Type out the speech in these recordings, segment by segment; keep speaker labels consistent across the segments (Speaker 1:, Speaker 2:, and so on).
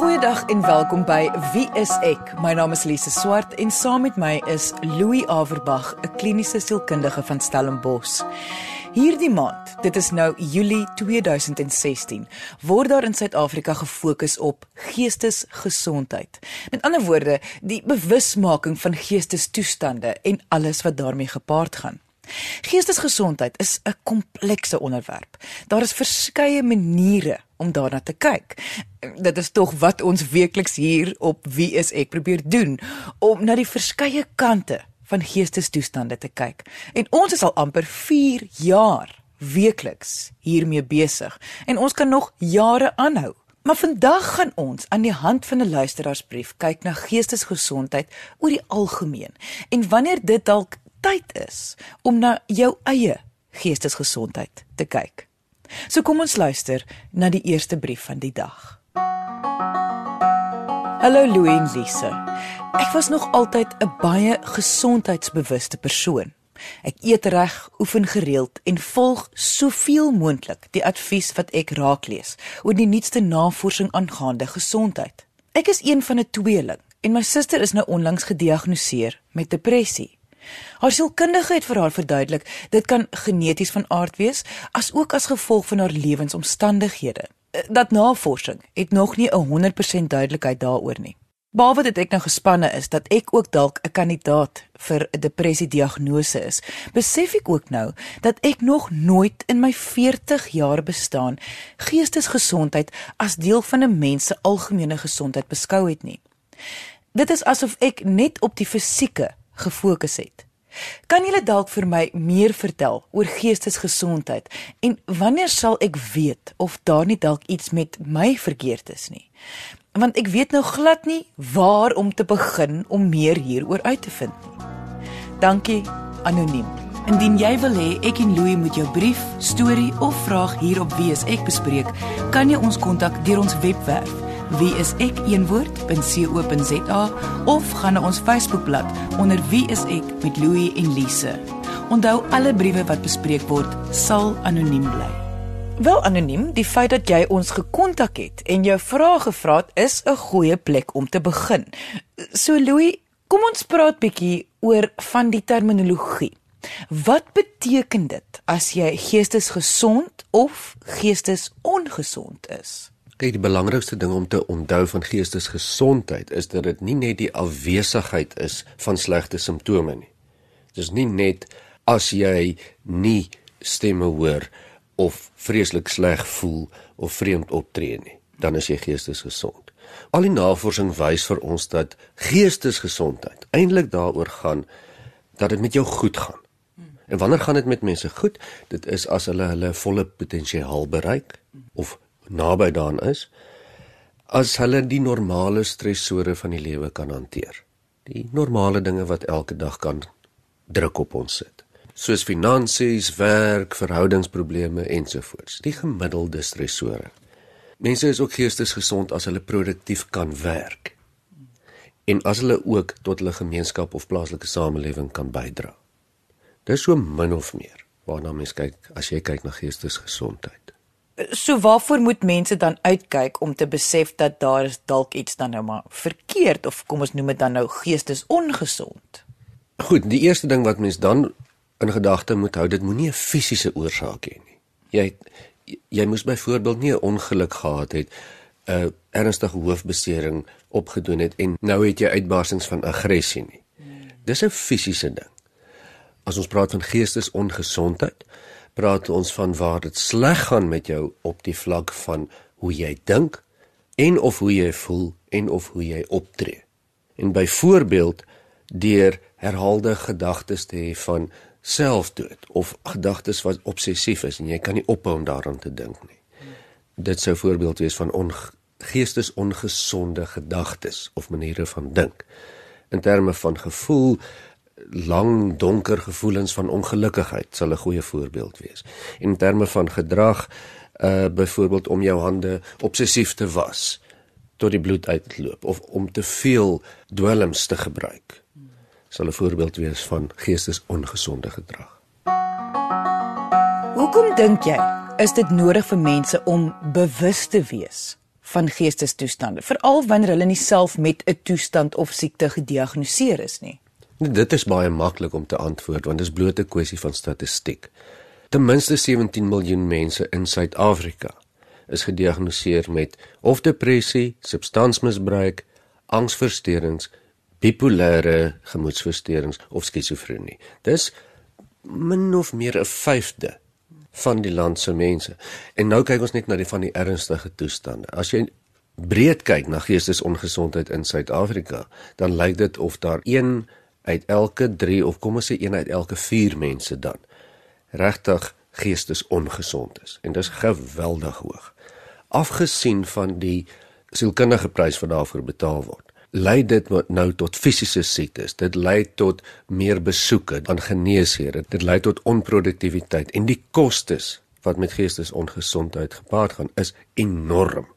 Speaker 1: Goeiedag en welkom by Wie is ek? My naam is Lise Swart en saam met my is Louis Averbag, 'n kliniese sielkundige van Stellenbosch. Hierdie maand, dit is nou Julie 2016, word daar in Suid-Afrika gefokus op geestesgesondheid. Met ander woorde, die bewusmaking van geestestoestande en alles wat daarmee gepaard gaan. Geestesgesondheid is 'n komplekse onderwerp. Daar is verskeie maniere om daarna te kyk. Dit is tog wat ons weekliks hier op Wie is ek probeer doen om na die verskeie kante van geestestoestande te kyk. En ons is al amper 4 jaar weekliks hiermee besig en ons kan nog jare aanhou. Maar vandag gaan ons aan die hand van 'n luisteraarsbrief kyk na geestesgesondheid oor die algemeen en wanneer dit dalk tyd is om na jou eie geestesgesondheid te kyk. So kom ons luister na die eerste brief van die dag. Hallo Louie en Lise. Ek was nog altyd 'n baie gesondheidsbewuste persoon. Ek eet reg, oefen gereeld en volg soveel moontlik die advies wat ek raaklees oor die nuutste navorsing aangaande gesondheid. Ek is een van 'n tweeling en my suster is nou onlangs gediagnoseer met depressie. Haar sielkundige het vir haar verduidelik dit kan geneties van aard wees as ook as gevolg van haar lewensomstandighede. Eh, dat navorsing het nog nie 'n 100% duidelikheid daaroor nie. Behalwe dit ek nou gespanne is dat ek ook dalk 'n kandidaat vir 'n depressie diagnose is, besef ek ook nou dat ek nog nooit in my 40 jaar bestaan geestesgesondheid as deel van 'n mens se algemene gesondheid beskou het nie. Dit is asof ek net op die fisieke gefokus het. Kan julle dalk vir my meer vertel oor geestesgesondheid en wanneer sal ek weet of daar nie dalk iets met my verkeerd is nie? Want ek weet nou glad nie waar om te begin om meer hieroor uit te vind nie. Dankie anoniem. Indien jy wil hê ek en Louie moet jou brief, storie of vraag hier op Wie is ek bespreek, kan jy ons kontak deur ons webwerf wie is ek een woord.co.za of gaan na ons Facebookblad onder wie is ek met Louie en Lise. Onthou alle briewe wat bespreek word sal anoniem bly. Wel anoniem, die feit dat jy ons gekontak het en jou vrae gevra het is 'n goeie plek om te begin. So Louie, kom ons praat bietjie oor van die terminologie. Wat beteken dit as jy geestesgesond of geestesongesond is?
Speaker 2: Kyk, die belangrikste ding om te onthou van geestesgesondheid is dat dit nie net die afwesigheid is van slegte simptome nie. Dit is nie net as jy nie stemme hoor of vreeslik sleg voel of vreemd optree nie, dan is jy geestesgesond. Al die navorsing wys vir ons dat geestesgesondheid eintlik daaroor gaan dat dit met jou goed gaan. En wanneer gaan dit met mense goed? Dit is as hulle hulle volle potensiaal bereik of naby daaraan is as hulle die normale stresore van die lewe kan hanteer. Die normale dinge wat elke dag kan druk op ons sit. Soos finansies, werk, verhoudingsprobleme ensovoorts. Die gemiddelde stresore. Mense is ook geestesgesond as hulle produktief kan werk. En as hulle ook tot hulle gemeenskap of plaaslike samelewing kan bydra. Dis so min of meer waarna mens kyk as jy kyk na geestesgesondheid.
Speaker 1: So waarvoor moet mense dan uitkyk om te besef dat daar is dalk iets dan nou maar verkeerd of kom ons noem dit dan nou geestesongesond?
Speaker 2: Goed, die eerste ding wat mens dan in gedagte moet hou, dit moenie 'n fisiese oorsaak hê nie. Jy jy moes byvoorbeeld nie 'n ongeluk gehad het, 'n ernstige hoofbesering opgedoen het en nou het jy uitbarsings van aggressie nie. Dis 'n fisiese ding. As ons praat van geestesongesondheid, praat ons van waar dit sleg gaan met jou op die vlak van hoe jy dink en of hoe jy voel en of hoe jy optree. En byvoorbeeld deur herhaalde gedagtes te hê van selfdood of gedagtes wat obsessief is en jy kan nie ophou om daaraan te dink nie. Dit sou voorbeeld wees van geestesongesonde gedagtes of maniere van dink. In terme van gevoel lang donker gevoelens van ongelukkigheid sal 'n goeie voorbeeld wees. In terme van gedrag uh byvoorbeeld om jou hande obsessief te was tot die bloed uitloop of om te veel dwelms te gebruik sal 'n voorbeeld wees van geestesongesonde gedrag.
Speaker 1: Hoekom dink jy is dit nodig vir mense om bewus te wees van geestestoestande, veral wanneer hulle nie self met 'n toestand of siekte gediagnoseer is nie?
Speaker 2: Dit is baie maklik om te antwoord want dit is bloot 'n kwessie van statistiek. Ten minste 17 miljoen mense in Suid-Afrika is gediagnoseer met of depressie, substansmisbruik, angsversteurings, bipolêre gemoedversteurings of skizofrenie. Dis min of meer 'n vyfde van die land se mense. En nou kyk ons net na die van die ernstige toestande. As jy breed kyk na geestesongesondheid in Suid-Afrika, dan lyk dit of daar 1 uit elke 3 of kom ons sê 1 uit elke 4 mense dan regtig geestesongesond is. En dis geweldig hoog. Afgesien van die sielkundige prys wat daarvoor betaal word lei dit nou tot fisiese siektes. Dit lei tot meer besoeke aan geneesere. Dit lei tot onproduktiwiteit en die kostes wat met geestesongesondheid gepaard gaan is enorm.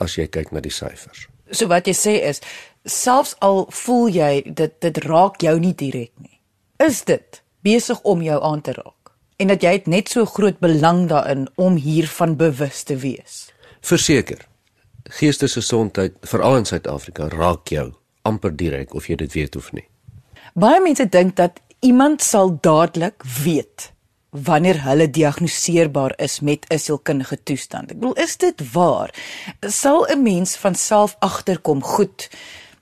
Speaker 2: As jy kyk na die syfers.
Speaker 1: So wat jy sê is selfs al voel jy dit dit raak jou nie direk nie. Is dit besig om jou aan te raak? En dat jy net so groot belang daarin om hiervan bewus te wees.
Speaker 2: Verseker geestesgesondheid veral in Suid-Afrika raak jou amper direk of jy dit weet of nie.
Speaker 1: Baie mense dink dat iemand sal dadelik weet wanneer hulle diagnoseerbaar is met 'n sielkundige toestand. Ek bedoel, is dit waar? Sal 'n mens van self agterkom, goed,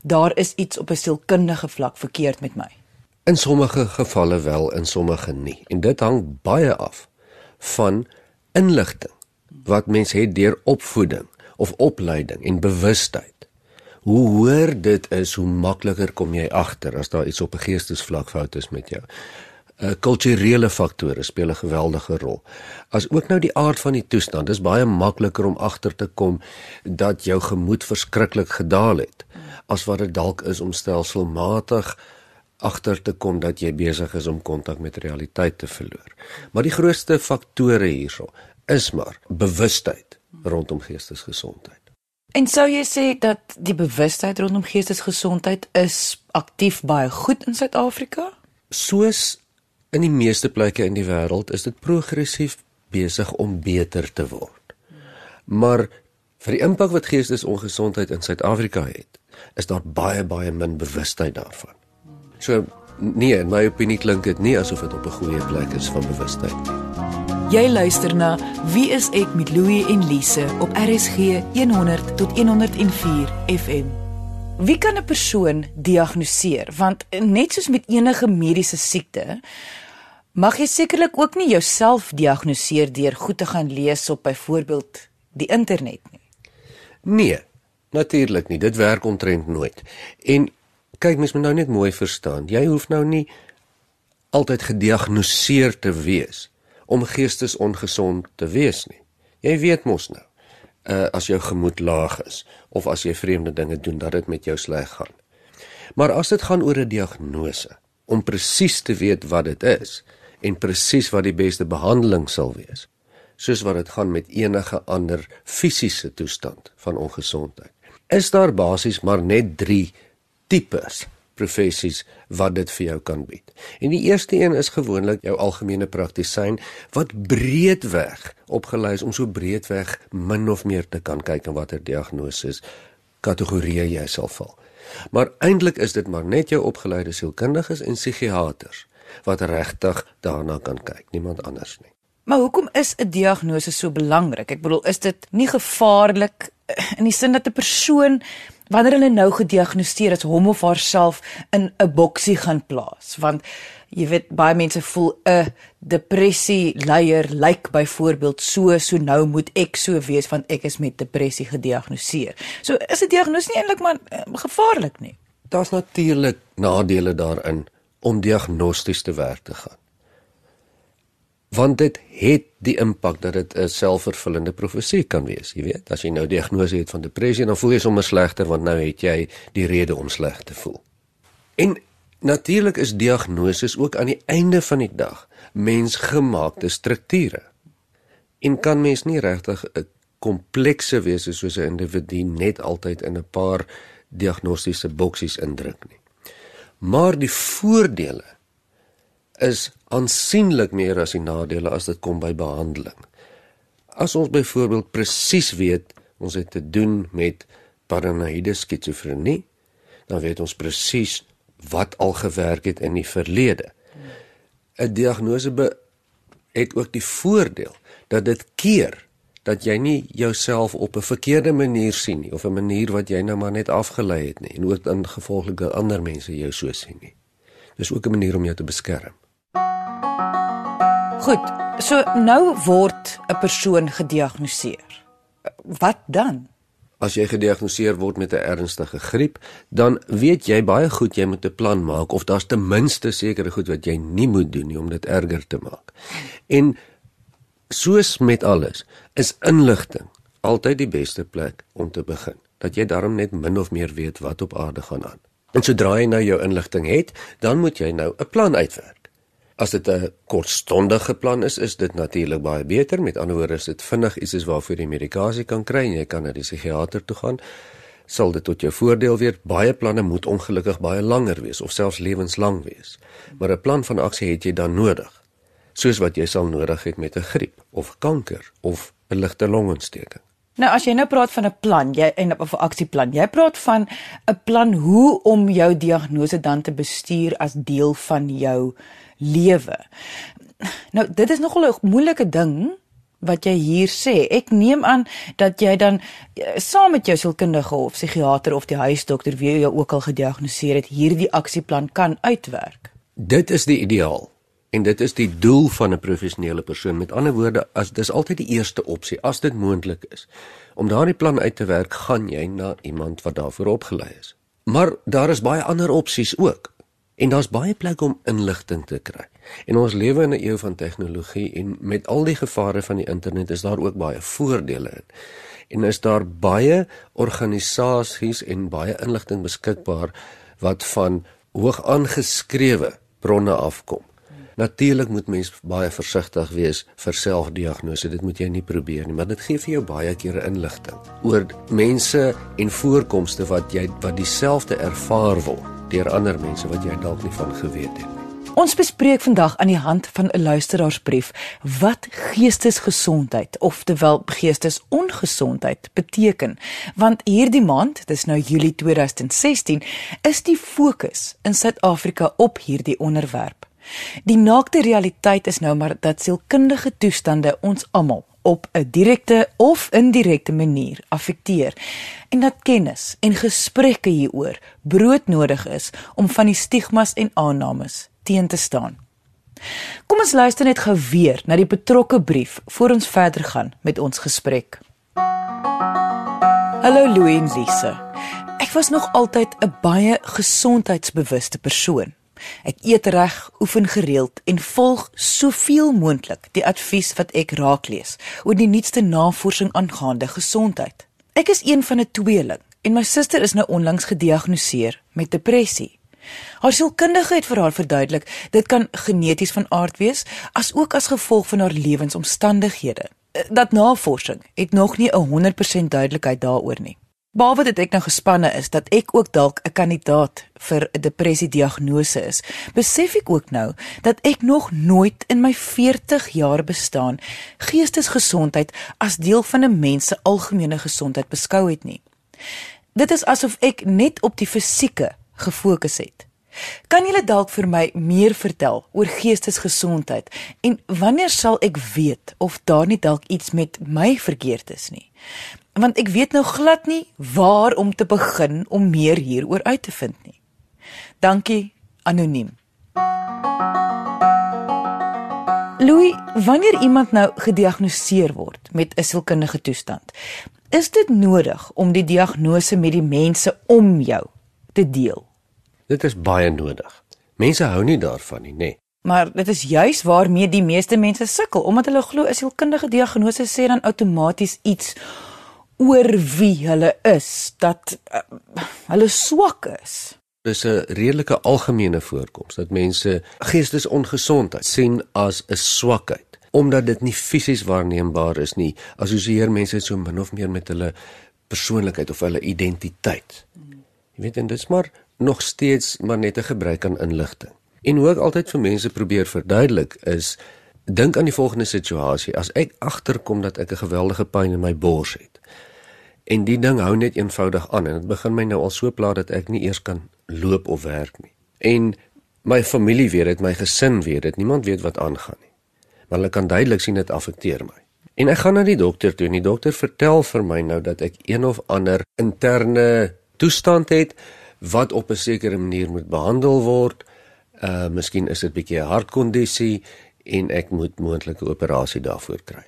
Speaker 1: daar is iets op 'n sielkundige vlak verkeerd met my?
Speaker 2: In sommige gevalle wel, in sommige nie. En dit hang baie af van inligting wat mens het deur opvoeding of opleiding en bewustheid. Hoe hoër dit is, hoe makliker kom jy agter as daar iets op 'n geestesvlak fout is met jou. Uh, Kulturele faktore speel 'n geweldige rol. As ook nou die aard van die toestand, dis baie makliker om agter te kom dat jou gemoed verskriklik gedaal het as wat dit dalk is om stelselmatig agter te kom dat jy besig is om kontak met realiteit te verloor. Maar die grootste faktore hierso is maar bewustheid rondom geestesgesondheid.
Speaker 1: En sou jy sê dat die bewustheid rondom geestesgesondheid is aktief baie goed in Suid-Afrika?
Speaker 2: Soos in die meeste plekke in die wêreld is dit progressief besig om beter te word. Maar vir die impak wat geestesongesondheid in Suid-Afrika het, is daar baie baie min bewustheid daarvan. So nee, in my opinie klink dit nie asof dit op 'n goeie plek is van bewustheid nie.
Speaker 1: Jy luister na Wie is ek met Louie en Lise op RSG 100 tot 104 FM. Wie kan 'n persoon diagnoseer? Want net soos met enige mediese siekte, mag jy sekerlik ook nie jouself diagnoseer deur goed te gaan lees op byvoorbeeld die internet nie.
Speaker 2: Nee, natuurlik nie. Dit werk ontrent nooit. En kyk mens moet nou net mooi verstaan. Jy hoef nou nie altyd gediagnoseer te wees om geestesongesond te wees nie. Jy weet mos nou, uh as jou gemoed laag is of as jy vreemde dinge doen dat dit met jou sleg gaan. Maar as dit gaan oor 'n diagnose, om presies te weet wat dit is en presies wat die beste behandeling sal wees, soos wat dit gaan met enige ander fisiese toestand van ongesondheid, is daar basies maar net 3 tipes professies wat dit vir jou kan bied. En die eerste een is gewoonlik jou algemene praktisyn wat breedweg opgelei is om so breedweg min of meer te kan kyk en watter diagnose kategorieë jy sal val. Maar eintlik is dit maar net jou opgeleide sielkundiges en psigiaters wat regtig daarna kan kyk, niemand anders nie.
Speaker 1: Maar hoekom is 'n diagnose so belangrik? Ek bedoel, is dit nie gevaarlik in die sin dat 'n persoon wanneer hulle nou gediagnoseer is hom of haarself in 'n boksie gaan plaas want jy weet baie mense voel 'n depressie leier lyk byvoorbeeld so so nou moet ek so wees want ek is met depressie gediagnoseer. So is 'n diagnose nie eintlik maar uh, gevaarlik nie.
Speaker 2: Daar's natuurlik nadele daarin om diagnosties te werk te gaan want dit het die impak dat dit 'n selfvervullende profesie kan wees, jy weet. As jy nou diagnose het van depressie, dan voel jy sommer slegter want nou het jy die rede om sleg te voel. En natuurlik is diagnoses ook aan die einde van die dag mensgemaakte strukture. En kan mens nie regtig 'n komplekse wese soos 'n individu net altyd in 'n paar diagnostiese boksies indruk nie. Maar die voordele is aansienlik meer as die nadele as dit kom by behandeling. As ons byvoorbeeld presies weet ons het te doen met paranoïde skizofrenie, dan weet ons presies wat al gewerk het in die verlede. 'n Diagnose het ook die voordeel dat dit keer dat jy nie jouself op 'n verkeerde manier sien nie of 'n manier wat jy nou maar net afgelei het nie en ook dan gevolglike ander mense jou so sien nie. Dis ook 'n manier om jou te beskerm.
Speaker 1: Goed, so nou word 'n persoon gediagnoseer. Wat dan?
Speaker 2: As jy gediagnoseer word met 'n ernstige griep, dan weet jy baie goed jy moet 'n plan maak of daar's ten minste sekere goed wat jy nie moet doen nie om dit erger te maak. En soos met alles, is inligting altyd die beste plek om te begin. Dat jy daarom net min of meer weet wat op aarde gaan aan. En sodra jy nou jou inligting het, dan moet jy nou 'n plan uitwerk. As dit 'n kortstondige plan is, is dit natuurlik baie beter. Met ander woorde, is dit vinnig iets is waarvoor jy medikasie kan kry en jy kan na die psigiatër toe gaan. Sal dit tot jou voordeel wees. Baie planne moet ongelukkig baie langer wees of selfs lewenslang wees. Maar 'n plan van aksie het jy dan nodig soos wat jy sal nodig het met 'n griep of kanker of 'n ligte longontsteking.
Speaker 1: Nou as jy nou praat van 'n plan, jy en of 'n aksieplan, jy praat van 'n plan hoe om jou diagnose dan te bestuur as deel van jou lewe. Nou dit is nogal 'n moeilike ding wat jy hier sê. Ek neem aan dat jy dan eh, saam met jou sielkundige of psigiater of die huisdokter wie jou ook al gediagnoseer het, hierdie aksieplan kan uitwerk.
Speaker 2: Dit is die ideaal. En dit is die doel van 'n professionele persoon. Met ander woorde, as dis altyd die eerste opsie as dit moontlik is. Om daardie plan uit te werk, gaan jy na iemand wat daarvoor opgelei is. Maar daar is baie ander opsies ook. En daar's baie plek om inligting te kry. En ons lewe in 'n eeu van tegnologie en met al die gevare van die internet is daar ook baie voordele in. En is daar baie organisasies en baie inligting beskikbaar wat van hoog aangeskrewe bronne afkom. Natuurlik moet mens baie versigtig wees vir selfdiagnose. Dit moet jy nie probeer nie, maar dit gee vir jou baie kere inligting oor mense en voorkomste wat jy wat dieselfde ervaar word deur ander mense wat jy dalk nie van geweet het nie.
Speaker 1: Ons bespreek vandag aan die hand van 'n luisteraarsbrief wat geestesgesondheid of terwyl geestesongesondheid beteken. Want hierdie maand, dis nou Julie 2016, is die fokus in Suid-Afrika op hierdie onderwerp. Die naakte realiteit is nou maar dat sielkundige toestande ons almal op 'n direkte of indirekte manier affekteer en dat kennis en gesprekke hieroor broodnodig is om van die stigmas en aannames teen te staan. Kom ons luister net gou weer na die betrokke brief voor ons verder gaan met ons gesprek. Hallo Louie en Lise. Ek was nog altyd 'n baie gesondheidsbewuste persoon. Ek eet reg, oefen gereeld en volg soveel moontlik die advies wat ek raaklees oor die nuutste navorsing aangaande gesondheid. Ek is een van 'n tweeling en my suster is nou onlangs gediagnoseer met depressie. Haar sielkundige het vir haar verduidelik dit kan geneties van aard wees as ook as gevolg van haar lewensomstandighede. Dat navorsing het nog nie 'n 100% duidelikheid daaroor nie. Behalwe dit ek nou gespanne is dat ek ook dalk 'n kandidaat vir 'n depressie diagnose is, besef ek ook nou dat ek nog nooit in my 40 jaar bestaan geestesgesondheid as deel van 'n mens se algemene gesondheid beskou het nie. Dit is asof ek net op die fisieke gefokus het. Kan julle dalk vir my meer vertel oor geestesgesondheid en wanneer sal ek weet of daar nie dalk iets met my verkeerd is nie? want ek weet nou glad nie waar om te begin om meer hieroor uit te vind nie. Dankie anoniem. Louis, wanneer iemand nou gediagnoseer word met 'n sielkundige toestand, is dit nodig om die diagnose met die mense om jou te deel.
Speaker 2: Dit is baie nodig. Mense hou nie daarvan nie, nê. Nee.
Speaker 1: Maar dit is juis waarmee die meeste mense sukkel, omdat hulle glo 'n sielkundige diagnose sê dan outomaties iets oor wie hulle is dat uh, hulle swak is.
Speaker 2: Dis 'n redelike algemene voorkoms dat mense geestesongesondheid sien as 'n swakheid omdat dit nie fisies waarneembaar is nie. Assosieer mense so min of meer met hulle persoonlikheid of hulle identiteit. Jy weet en dit is maar nog steeds maar net 'n gebruik aan inligting. En hoe ek altyd vir mense probeer verduidelik is dink aan die volgende situasie as ek agterkom dat ek 'n geweldige pyn in my bors het En die ding hou net eenvoudig aan en dit begin my nou al so pla dat ek nie eers kan loop of werk nie. En my familie weet dit, my gesin weet dit, niemand weet wat aangaan nie. Maar hulle kan duidelik sien dit affekteer my. En ek gaan na die dokter toe en die dokter vertel vir my nou dat ek een of ander interne toestand het wat op 'n sekere manier moet behandel word. Uh miskien is dit 'n bietjie 'n hartkondisie en ek moet moontlike operasie daarvoor kry.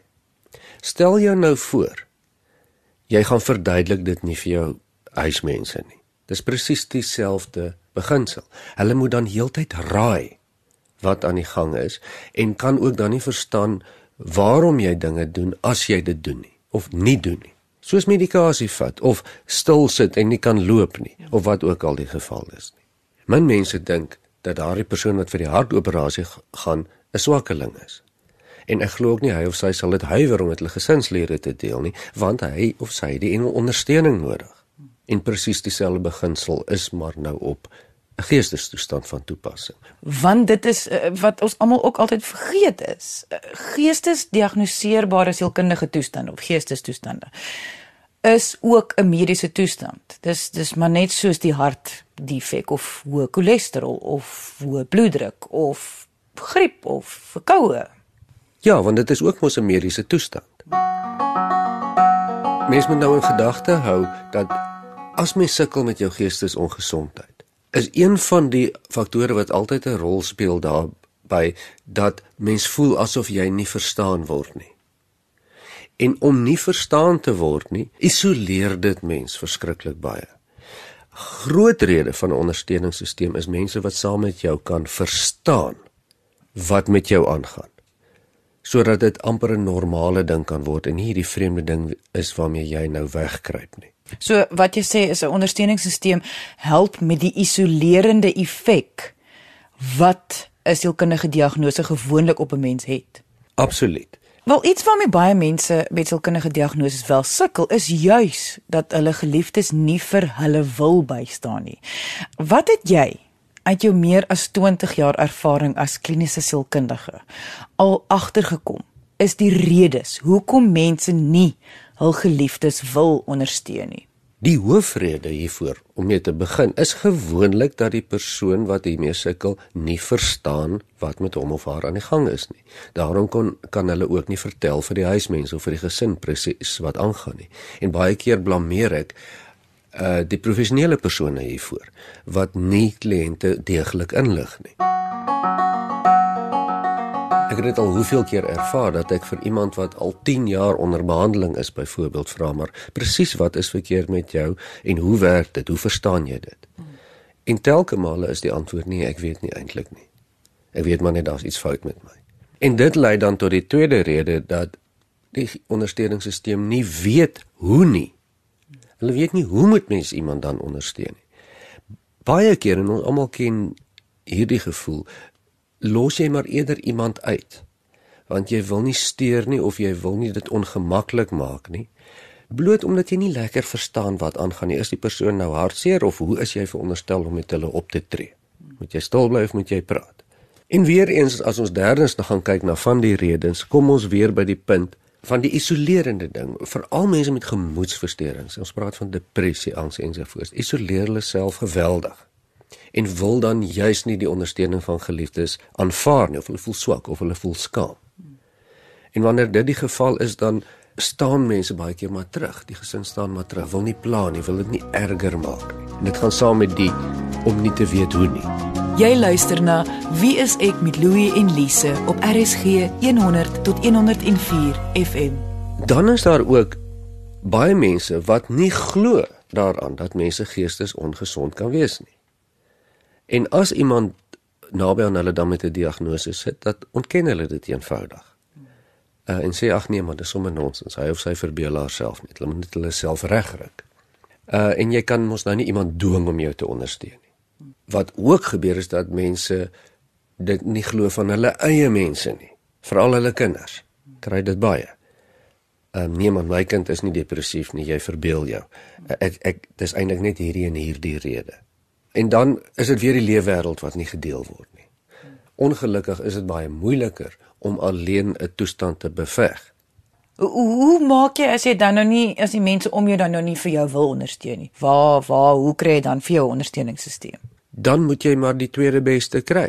Speaker 2: Stel jou nou voor jy gaan verduidelik dit nie vir jou huismense nie. Dis presies dieselfde beginsel. Hulle moet dan heeltyd raai wat aan die gang is en kan ook dan nie verstaan waarom jy dinge doen as jy dit doen nie of nie doen nie. Soos medikasie vat of stil sit en nie kan loop nie of wat ook al die geval is nie. Min mense dink dat daardie persoon wat vir die hartoperasie gaan 'n swakkeling is en ek glo ook nie hy of sy sal dit huiwer om met hulle gesinslede te deel nie want hy of sy het die ondersteuning nodig en presies dieselfde beginsel is maar nou op geestestoestand van toepassing.
Speaker 1: Want dit is uh, wat ons almal ook altyd vergeet is uh, geestesdiagnoseerbare sielkundige toestande of geestestoestande is ook 'n mediese toestand. Dis dis maar net soos die hart defek of hoë cholesterol of hoë bloeddruk of griep of verkoue.
Speaker 2: Ja, want dit is ook mos 'n mediese toestand. Mens moet nou in gedagte hou dat as mens sukkel met jou geestesongesondheid, is een van die faktore wat altyd 'n rol speel daarbey dat mens voel asof jy nie verstaan word nie. En om nie verstaan te word nie, isoleer dit mens verskriklik baie. Groot rede van 'n ondersteuningssisteem is mense wat saam met jou kan verstaan wat met jou aangaan sodat dit amper 'n normale ding kan word en nie hierdie vreemde ding is waarmee jy nou wegkruip nie.
Speaker 1: So wat jy sê is 'n ondersteuningssisteem help met die isolerende effek wat 'n sielkundige diagnose gewoonlik op 'n mens het.
Speaker 2: Absoluut.
Speaker 1: Wel iets waarmee baie mense met sielkundige diagnoses wel sukkel is juis dat hulle geliefdes nie vir hulle wil bystaan nie. Wat het jy uit jou meer as 20 jaar ervaring as kliniese sielkundige al agtergekom is die redes hoekom mense nie hul geliefdes wil ondersteun nie.
Speaker 2: Die hoofrede hiervoor om mee te begin is gewoonlik dat die persoon wat hiermee sukkel nie verstaan wat met hom of haar aan die gang is nie. Daarom kon kan hulle ook nie vertel vir die huismense of vir die gesin presies wat aangaan nie. En baie keer blameer ek uh die professionele persone hiervoor wat nie kliënte deeglik inlig nie. Ek het dit al hoeveel keer ervaar dat ek vir iemand wat al 10 jaar onder behandeling is byvoorbeeld vra maar presies wat is verkeerd met jou en hoe werk dit? Hoe verstaan jy dit? En telke male is die antwoord nee, ek weet nie eintlik nie. Ek weet maar net daar's iets fout met my. En dit lei dan tot die tweede rede dat die ondersteuningssisteem nie weet hoe nie Hulle weet nie hoe moet mens iemand dan ondersteun nie. Baie keer en ons almal ken hierdie gevoel, los jy maar eerder iemand uit want jy wil nie steur nie of jy wil nie dit ongemaklik maak nie. Bloot omdat jy nie lekker verstaan wat aangaan nie. Is die persoon nou hartseer of hoe is jy veronderstel om met hulle op te tree? Moet jy stil bly of moet jy praat? En weer eens as ons derdens nog gaan kyk na van die redes kom ons weer by die punt van die isolerende ding. Vir al mense met gemoedsversteurings. Ons praat van depressie, angs ensovoorts. Isoleer hulle self geweldig en wil dan juis nie die ondersteuning van geliefdes aanvaar nie of hulle voel swak of hulle voel skaam. En wanneer dit die geval is dan staan mense baie keer maar terug. Die gesin staan maar terug, wil nie pla nie, wil dit nie erger maak nie. En dit gaan saam met die om nie te weet hoe nie.
Speaker 1: Jy luister na Wie is ek met Louie en Lise op RSG 100 tot 104 FM.
Speaker 2: Dan is daar ook baie mense wat nie glo daaraan dat mense geestes ongesond kan wees nie. En as iemand naby aan hulle dan met 'n diagnose sit, dat ontken hulle dit eenvoudig. Uh, en sê ag nee, maar dis sommer nonsens. Hy of sy verbeel haarself net. Hulle moet net hulle self regryk. Uh en jy kan mos nou nie iemand dwing om jou te ondersteun nie wat ook gebeur is dat mense dit nie glo van hulle eie mense nie, veral hulle kinders. Kry dit baie. Ehm um, nee man, my kind is nie depressief nie, jy verbeel jou. Ek ek dis eintlik net hierdie en hierdie rede. En dan is dit weer die leefwêreld wat nie gedeel word nie. Ongelukkig is dit baie moeiliker om alleen 'n toestand te beveg
Speaker 1: Hoe, hoe maak jy as jy dan nou nie as die mense om jou dan nou nie vir jou wil ondersteun nie? Waar waar hoe kry jy dan vir jou ondersteuningssisteem?
Speaker 2: Dan moet jy maar die tweede beste kry.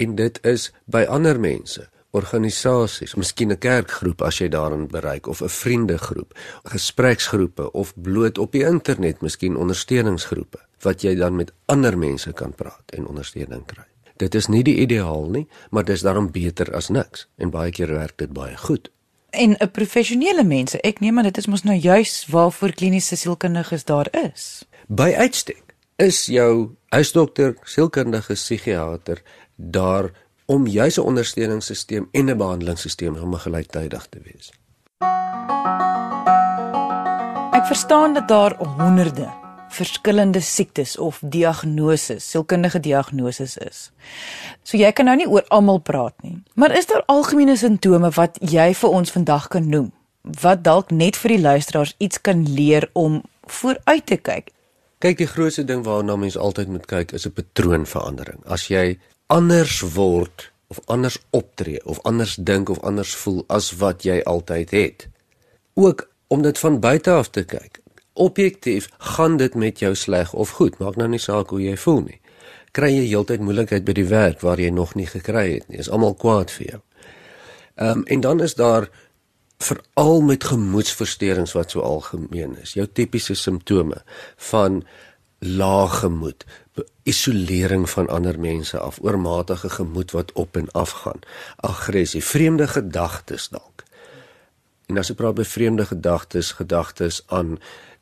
Speaker 2: En dit is by ander mense organisasies, miskien 'n kerkgroep as jy daarin bereik of 'n vriendegroep, gespreksgroepe of bloot op die internet miskien ondersteuningsgroepe wat jy dan met ander mense kan praat en ondersteuning kry. Dit is nie die ideaal nie, maar dit is daarom beter as niks en baie keer werk dit baie goed.
Speaker 1: En 'n professionele mense, ek neem aan dit is mos nou juis waarvoor kliniese sielkundiges daar is.
Speaker 2: By uitstek is jou huisdokter, sielkundige, psigiater daar om juis 'n ondersteuningssisteem en 'n behandelingssisteem om gelyktydig te wees.
Speaker 1: Ek verstaan dat daar honderde verskillende siektes of diagnoses, sielkundige diagnoses is. So jy kan nou nie oor almal praat nie, maar is daar algemene simptome wat jy vir ons vandag kan noem wat dalk net vir die luisteraars iets kan leer om vooruit te kyk?
Speaker 2: Kyk, die grootste ding waarna mens altyd moet kyk is 'n patroonverandering. As jy anders word of anders optree of anders dink of anders voel as wat jy altyd het. Ook om dit van buite af te kyk. Objektief gaan dit met jou sleg of goed, maak nou nie saak hoe jy voel nie. Kry jy heeltyd moeilikheid by die werk waar jy nog nie gekry het nie. Is almal kwaad vir jou. Ehm um, en dan is daar veral met gemoedsversteurings wat so algemeen is. Jou tipiese simptome van lae gemoed, isolering van ander mense af, oormatige gemoed wat op en af gaan, aggressie, vreemde gedagtes dalk. En as jy praat by vreemde gedagtes, gedagtes aan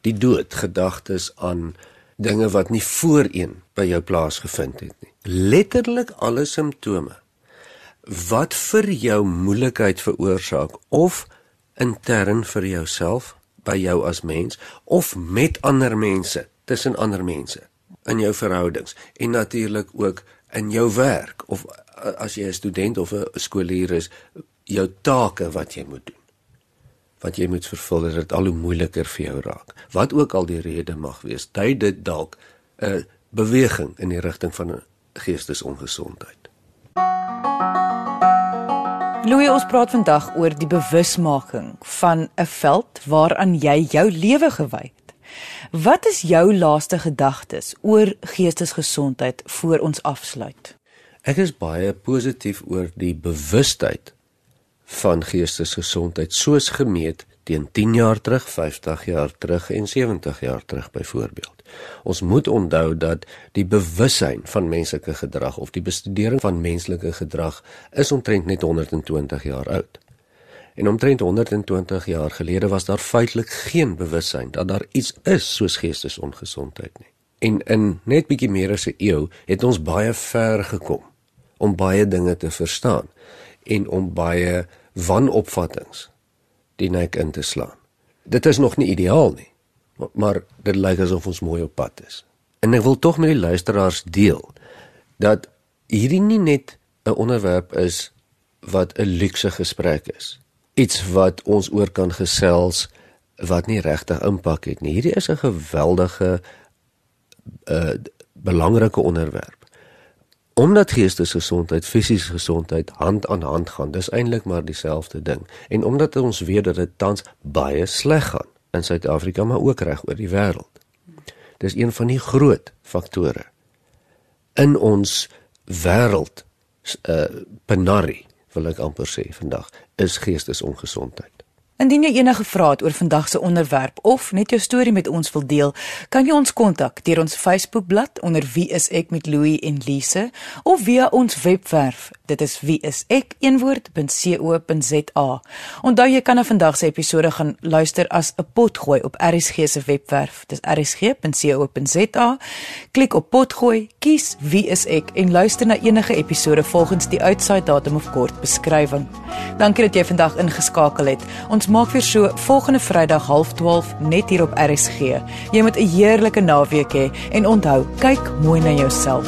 Speaker 2: die dood, gedagtes aan dinge wat nie voorheen by jou plaas gevind het nie. Letterlik alle simptome wat vir jou moeilikheid veroorsaak of intern vir jouself by jou as mens of met ander mense tussen ander mense in jou verhoudings en natuurlik ook in jou werk of as jy 'n student of 'n skoolier is jou take wat jy moet doen. Wat jy moet vervul dat dit al hoe moeiliker vir jou raak. Wat ook al die rede mag wees dui dit dalk 'n beweging in die rigting van 'n geestesongesondheid
Speaker 1: Louis ons praat vandag oor die bewusmaking van 'n veld waaraan jy jou lewe gewy Wat is jou laaste gedagtes oor geestesgesondheid voor ons afsluit?
Speaker 2: Ek is baie positief oor die bewustheid van geestesgesondheid soos gemeet teen 10 jaar terug, 50 jaar terug en 70 jaar terug byvoorbeeld. Ons moet onthou dat die bewussyn van menslike gedrag of die bestudering van menslike gedrag is omtrent net 120 jaar oud. En omtrent 120 jaar gelede was daar feitelik geen bewussyn dat daar iets is soos geestesongesondheid nie. En in net bietjie meer as 'n eeu het ons baie ver gekom om baie dinge te verstaan en om baie wanopvattinge die nek in te slaan. Dit is nog nie ideaal nie, maar, maar dit lyk asof ons mooi op pad is. En ek wil tog met die luisteraars deel dat hierdie nie net 'n onderwerp is wat 'n luukse gesprek is iets wat ons oor kan gesels wat nie regtig impak het nie. Hierdie is 'n geweldige uh belangrike onderwerp. Omdat geestesgesondheid, fisiese gesondheid hand aan hand gaan, dis eintlik maar dieselfde ding. En omdat ons weet dat dit tans baie sleg gaan in Suid-Afrika, maar ook reg oor die wêreld. Dis een van die groot faktore in ons wêreld uh penarie wil ek amper sê vandag is geestesongesondheid.
Speaker 1: Indien jy enige vrae het oor vandag se onderwerp of net jou storie met ons wil deel, kan jy ons kontak deur ons Facebookblad onder Wie is ek met Louie en Lise of via ons webwerf. Dit is wieisek.co.za. Onthou jy kan na vandag se episode gaan luister as 'n potgooi op RSG se webwerf. Dis rsg.co.za. Klik op potgooi, kies Wie is ek en luister na enige episode volgens die uitsaai datum of kort beskrywing. Dankie dat jy vandag ingeskakel het. Ons maak weer so volgende Vrydag 12:30 net hier op RSG. Jy moet 'n heerlike naweek hê he, en onthou, kyk mooi na jouself.